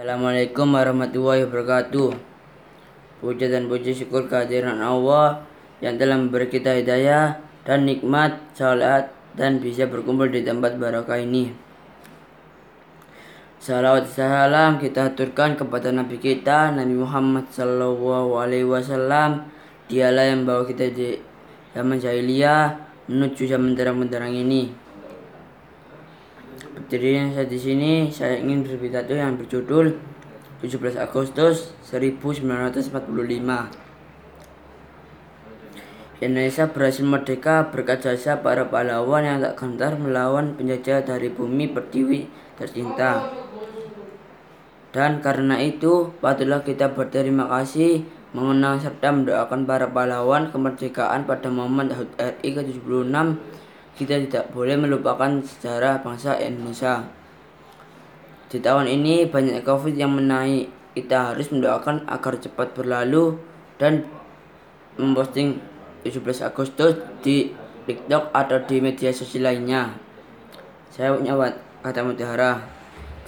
Assalamualaikum warahmatullahi wabarakatuh. Puja dan puji syukur kehadiran Allah yang telah memberi kita hidayah dan nikmat salat dan bisa berkumpul di tempat barakah ini. Salawat salam kita aturkan kepada Nabi kita Nabi Muhammad Sallallahu Alaihi Wasallam. Dialah yang bawa kita di zaman jahiliyah menuju zaman terang-benderang ini. Berdirinya saya di sini, saya ingin berpidato yang berjudul 17 Agustus 1945. Indonesia berhasil merdeka berkat jasa para pahlawan yang tak gentar melawan penjajah dari bumi pertiwi tercinta. Dan karena itu, patutlah kita berterima kasih, mengenang serta mendoakan para pahlawan kemerdekaan pada momen HUT RI ke-76 kita tidak boleh melupakan sejarah bangsa Indonesia. Di tahun ini banyak COVID yang menaik. Kita harus mendoakan agar cepat berlalu dan memposting 17 Agustus di TikTok atau di media sosial lainnya. Saya punya kata mutiara.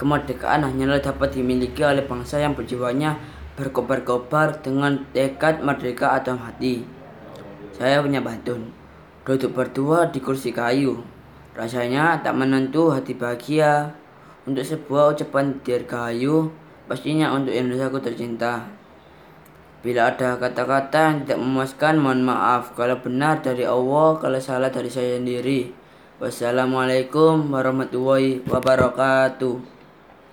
Kemerdekaan hanyalah dapat dimiliki oleh bangsa yang berjiwanya berkobar-kobar dengan tekad merdeka atau mati. Saya punya bantun duduk berdua di kursi kayu. Rasanya tak menentu hati bahagia. Untuk sebuah ucapan dirgahayu, pastinya untuk Indonesia ku tercinta. Bila ada kata-kata yang tidak memuaskan, mohon maaf. Kalau benar dari Allah, kalau salah dari saya sendiri. Wassalamualaikum warahmatullahi wabarakatuh.